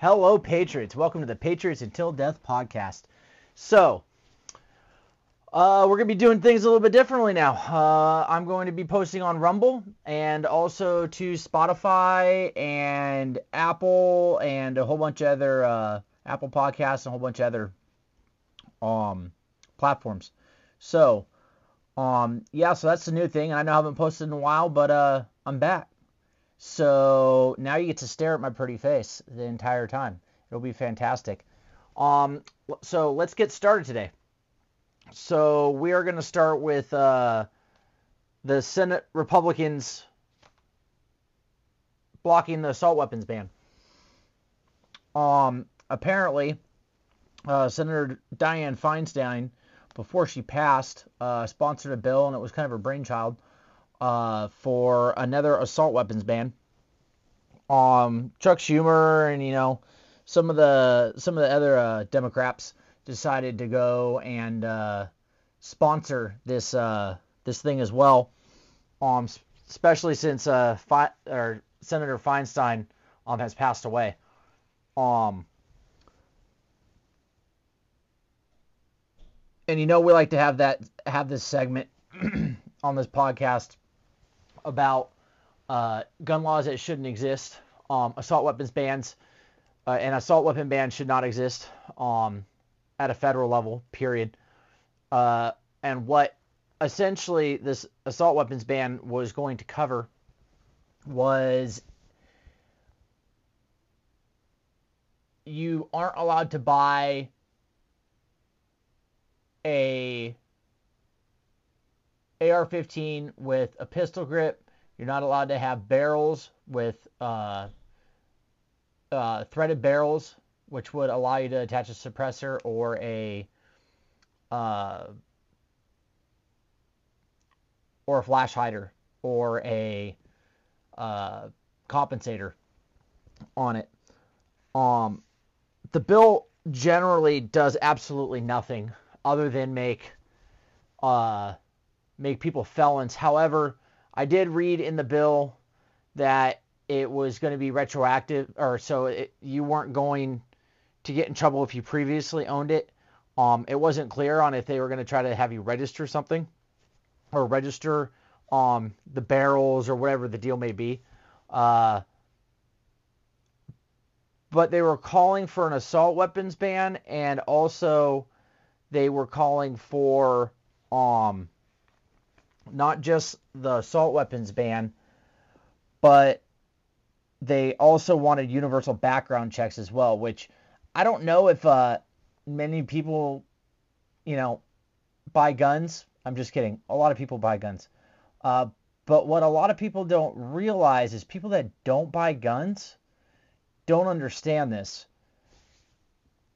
Hello, Patriots. Welcome to the Patriots Until Death podcast. So, uh, we're going to be doing things a little bit differently now. Uh, I'm going to be posting on Rumble and also to Spotify and Apple and a whole bunch of other uh, Apple Podcasts and a whole bunch of other um, platforms. So, um, yeah, so that's the new thing. I know I haven't posted in a while, but uh, I'm back. So now you get to stare at my pretty face the entire time. It'll be fantastic. Um, so let's get started today. So we are going to start with uh, the Senate Republicans blocking the assault weapons ban. Um, apparently, uh, Senator Dianne Feinstein, before she passed, uh, sponsored a bill, and it was kind of her brainchild uh, for another assault weapons ban. Um, Chuck Schumer and you know some of the some of the other uh, Democrats decided to go and uh, sponsor this uh, this thing as well. Um, especially since uh, or Senator Feinstein um, has passed away. Um, and you know we like to have that have this segment on this podcast about uh, gun laws that shouldn't exist, um, assault weapons bans, uh, and assault weapon bans should not exist um, at a federal level, period. Uh, and what essentially this assault weapons ban was going to cover was you aren't allowed to buy a AR-15 with a pistol grip. You're not allowed to have barrels with uh, uh, threaded barrels, which would allow you to attach a suppressor or a uh, or a flash hider or a uh, compensator on it. Um, the bill generally does absolutely nothing other than make uh, make people felons. However, I did read in the bill that it was going to be retroactive, or so it, you weren't going to get in trouble if you previously owned it. Um, it wasn't clear on if they were going to try to have you register something or register um, the barrels or whatever the deal may be. Uh, but they were calling for an assault weapons ban and also they were calling for um, not just the assault weapons ban, but they also wanted universal background checks as well, which I don't know if uh, many people, you know, buy guns. I'm just kidding. A lot of people buy guns. Uh, but what a lot of people don't realize is people that don't buy guns don't understand this.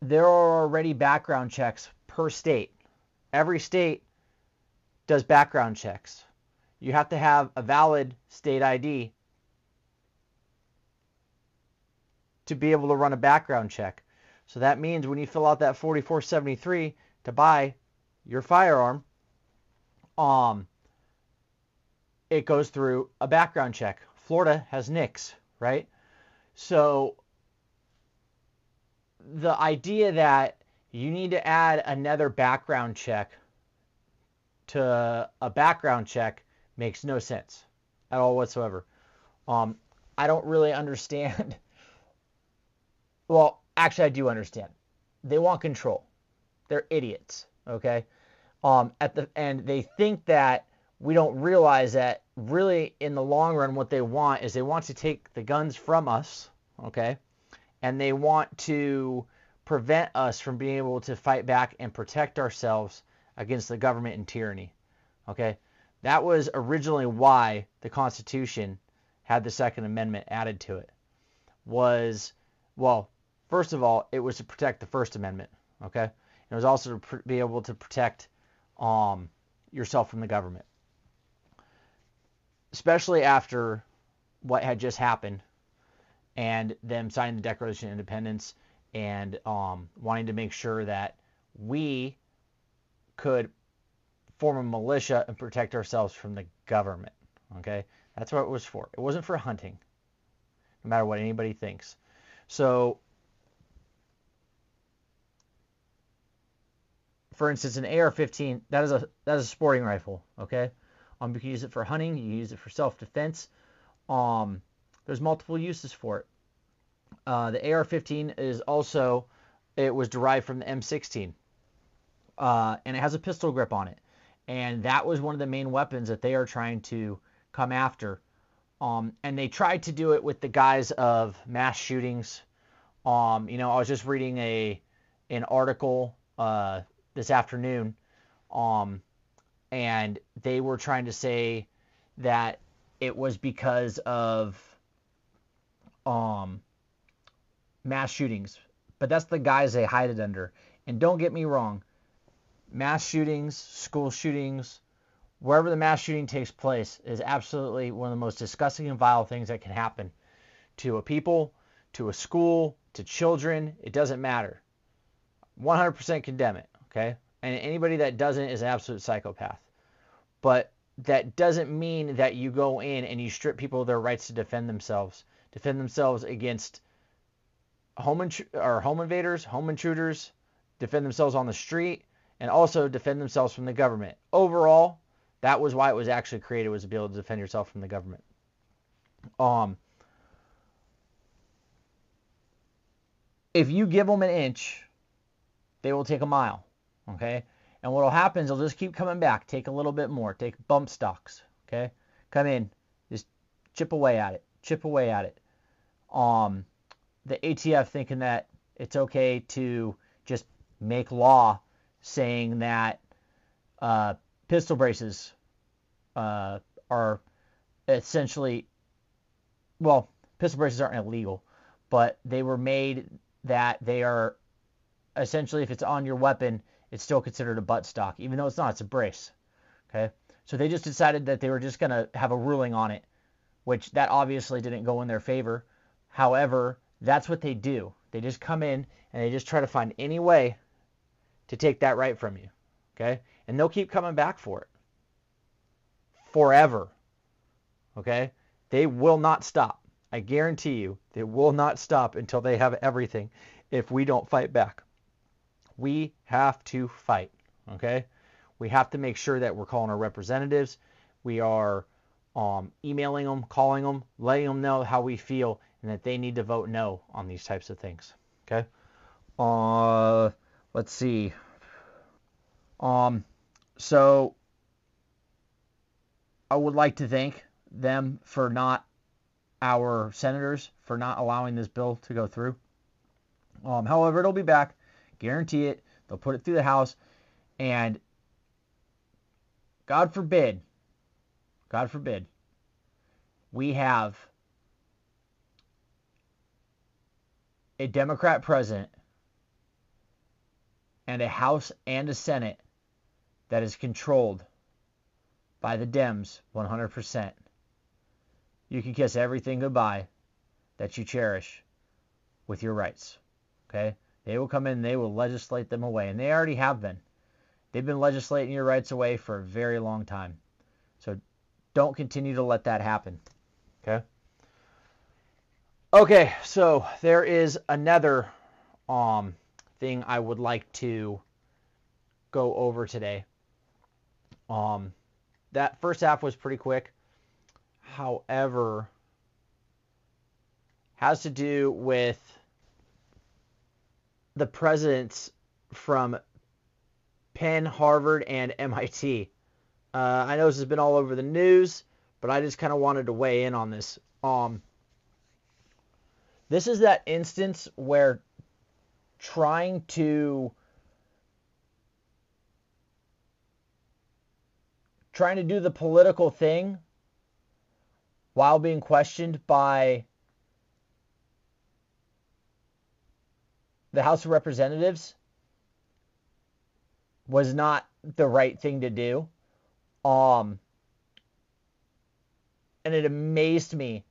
There are already background checks per state. Every state does background checks. You have to have a valid state ID to be able to run a background check. So that means when you fill out that 4473 to buy your firearm, um, it goes through a background check. Florida has NICS, right? So the idea that you need to add another background check to a background check makes no sense at all whatsoever. Um, I don't really understand. well, actually, I do understand. They want control. They're idiots. Okay. Um, at the and they think that we don't realize that really in the long run what they want is they want to take the guns from us. Okay. And they want to prevent us from being able to fight back and protect ourselves against the government and tyranny. Okay? That was originally why the Constitution had the Second Amendment added to it. Was, well, first of all, it was to protect the First Amendment. Okay? It was also to pr- be able to protect um, yourself from the government. Especially after what had just happened and them signing the Declaration of Independence and um, wanting to make sure that we could form a militia and protect ourselves from the government. Okay, that's what it was for. It wasn't for hunting, no matter what anybody thinks. So, for instance, an AR-15 that is a that is a sporting rifle. Okay, um, you can use it for hunting. You use it for self-defense. Um, there's multiple uses for it. Uh, the AR-15 is also it was derived from the M16 uh, and it has a pistol grip on it, and that was one of the main weapons that they are trying to come after. Um, and they tried to do it with the guise of mass shootings. Um, you know, I was just reading a an article uh, this afternoon, um, and they were trying to say that it was because of um, mass shootings, but that's the guise they hide it under. And don't get me wrong, mass shootings, school shootings, wherever the mass shooting takes place is absolutely one of the most disgusting and vile things that can happen to a people, to a school, to children. It doesn't matter. 100% condemn it, okay? And anybody that doesn't is an absolute psychopath. But that doesn't mean that you go in and you strip people of their rights to defend themselves, defend themselves against home intru- or home invaders, home intruders, defend themselves on the street, and also defend themselves from the government. Overall, that was why it was actually created was to be able to defend yourself from the government. Um, if you give them an inch, they will take a mile. Okay? And what will happen is they'll just keep coming back, take a little bit more, take bump stocks. Okay? Come in, just chip away at it, chip away at it. Um, the ATF thinking that it's okay to just make law saying that uh, pistol braces uh, are essentially, well, pistol braces aren't illegal, but they were made that they are essentially, if it's on your weapon, it's still considered a butt stock, even though it's not. It's a brace. Okay. So they just decided that they were just going to have a ruling on it, which that obviously didn't go in their favor. However, that's what they do. They just come in and they just try to find any way to take that right from you. Okay? And they'll keep coming back for it. Forever. Okay? They will not stop. I guarantee you, they will not stop until they have everything if we don't fight back. We have to fight. Okay? We have to make sure that we're calling our representatives. We are um, emailing them, calling them, letting them know how we feel and that they need to vote no on these types of things. Okay? Uh, let's see. Um, so I would like to thank them for not our senators for not allowing this bill to go through. Um, however, it'll be back, guarantee it. They'll put it through the House, and God forbid, God forbid, we have a Democrat president and a House and a Senate that is controlled by the Dems 100%. You can kiss everything goodbye that you cherish with your rights. Okay? They will come in, they will legislate them away, and they already have been. They've been legislating your rights away for a very long time. So don't continue to let that happen. Okay? Okay, so there is another um, thing I would like to go over today. Um, that first half was pretty quick. However, has to do with the presidents from Penn, Harvard, and MIT. Uh, I know this has been all over the news, but I just kind of wanted to weigh in on this. Um, this is that instance where trying to trying to do the political thing while being questioned by the House of Representatives was not the right thing to do. Um, and it amazed me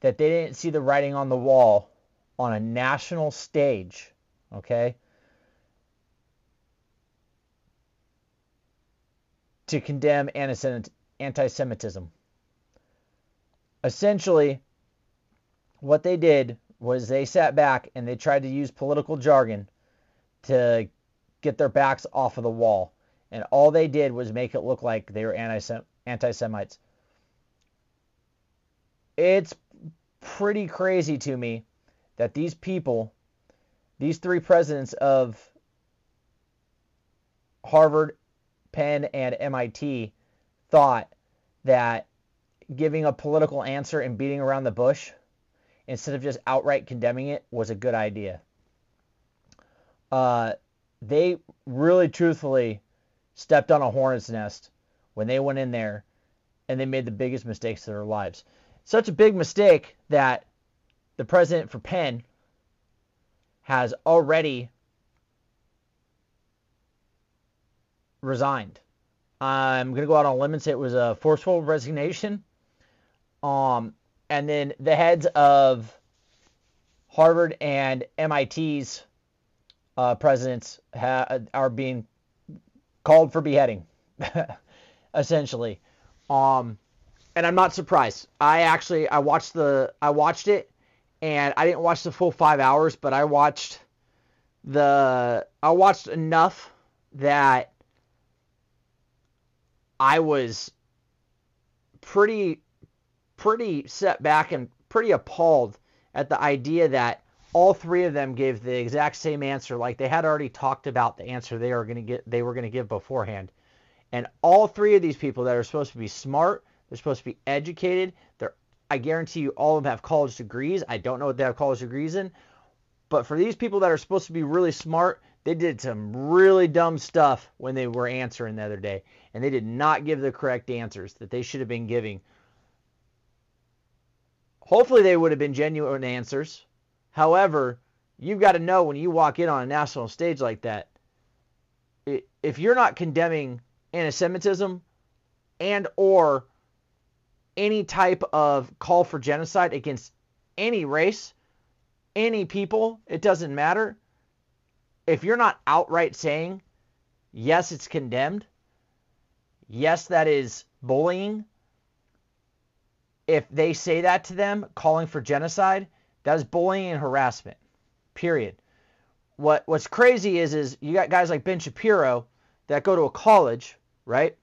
that they didn't see the writing on the wall on a national stage, okay? To condemn anti Semitism. Essentially, what they did was they sat back and they tried to use political jargon to get their backs off of the wall. And all they did was make it look like they were anti Semites. It's pretty crazy to me that these people, these three presidents of Harvard, Penn, and MIT, thought that giving a political answer and beating around the bush instead of just outright condemning it was a good idea. Uh, they really truthfully stepped on a hornet's nest when they went in there and they made the biggest mistakes of their lives. Such a big mistake that the president for Penn has already resigned. I'm going to go out on a limb and say it was a forceful resignation. Um, and then the heads of Harvard and MIT's uh, presidents ha- are being called for beheading, essentially. Um, and I'm not surprised. I actually I watched the I watched it, and I didn't watch the full five hours, but I watched the I watched enough that I was pretty pretty set back and pretty appalled at the idea that all three of them gave the exact same answer. Like they had already talked about the answer they were going to get they were going to give beforehand. And all three of these people that are supposed to be smart they're supposed to be educated they're i guarantee you all of them have college degrees. I don't know what they have college degrees in. But for these people that are supposed to be really smart they did some really dumb stuff when they were answering the other day. And they did not give the correct answers that they should have been giving. Hopefully, they would have been genuine answers. However, you've got to know when you walk in on a national stage like that, if you're not condemning anti-Semitism and or any type of call for genocide against any race, any people, it doesn't matter. If you're not outright saying, yes, it's condemned, yes, that is bullying, if they say that to them, calling for genocide, that is bullying and harassment. Period. What what's crazy is is you got guys like Ben Shapiro that go to a college, right?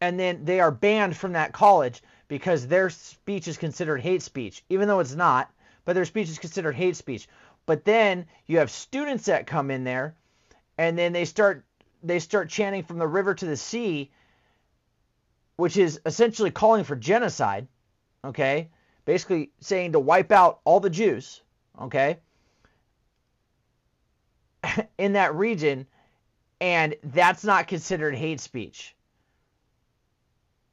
And then they are banned from that college because their speech is considered hate speech, even though it's not, but their speech is considered hate speech. But then you have students that come in there and then they start they start chanting from the river to the sea, which is essentially calling for genocide okay? Basically saying to wipe out all the Jews, okay? in that region, and that's not considered hate speech.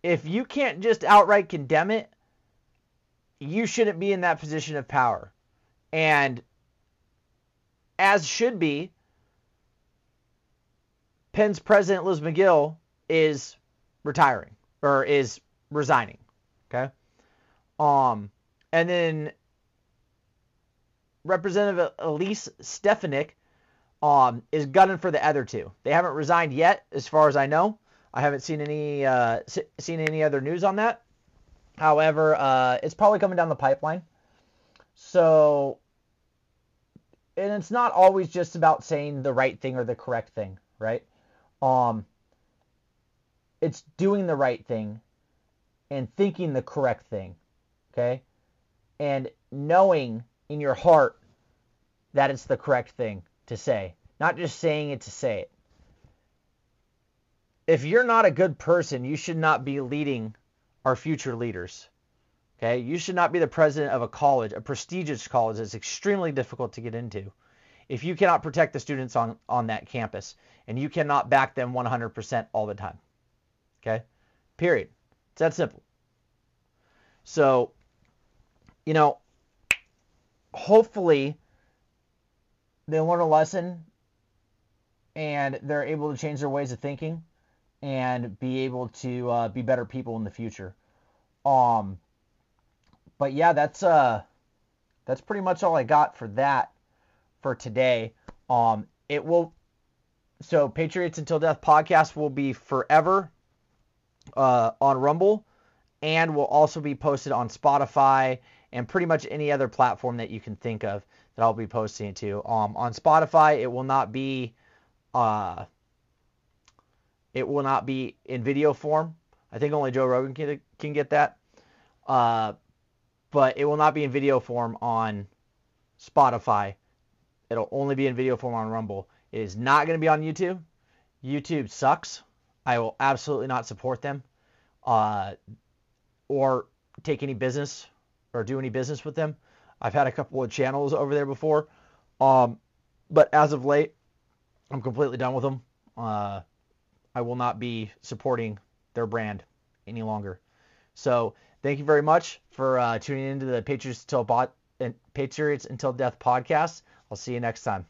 If you can't just outright condemn it, you shouldn't be in that position of power. And as should be, Penn's president Liz Magill, is retiring or is resigning. Okay. Um, and then Representative Elise Stefanik um, is gunning for the other two. They haven't resigned yet, as far as I know. I haven't seen any uh, seen any other news on that. However, uh, it's probably coming down the pipeline. So, and it's not always just about saying the right thing or the correct thing, right? Um, it's doing the right thing and thinking the correct thing okay? And knowing in your heart that it's the correct thing to say, not just saying it to say it. If you're not a good person, you should not be leading our future leaders. Okay? You should not be the president of a college, a prestigious college that's extremely difficult to get into. If you cannot protect the students on, on that campus and you cannot back them 100% all the time. Okay? Period. It's that simple. So you know, hopefully they learn a lesson and they're able to change their ways of thinking and be able to uh, be better people in the future. Um, but yeah, that's uh, that's pretty much all I got for that for today. Um, it will so Patriots Until Death podcast will be forever uh, on Rumble and will also be posted on Spotify and pretty much any other platform that you can think of that I'll be posting it to. Um, on Spotify, it will not be Uh, it will not be in video form. I think only Joe Rogan can, can get that. Uh, but it will not be in video form on Spotify. It'll only be in video form on Rumble. It is not going to be on YouTube. YouTube sucks. I will absolutely not support them uh, or take any business or do any business with them. I've had a couple of channels over there before. Um, but as of late, I'm completely done with them. Uh, I will not be supporting their brand any longer. So thank you very much for uh, tuning into the Patriots Until Bot and Patriots Until Death podcast. I'll see you next time.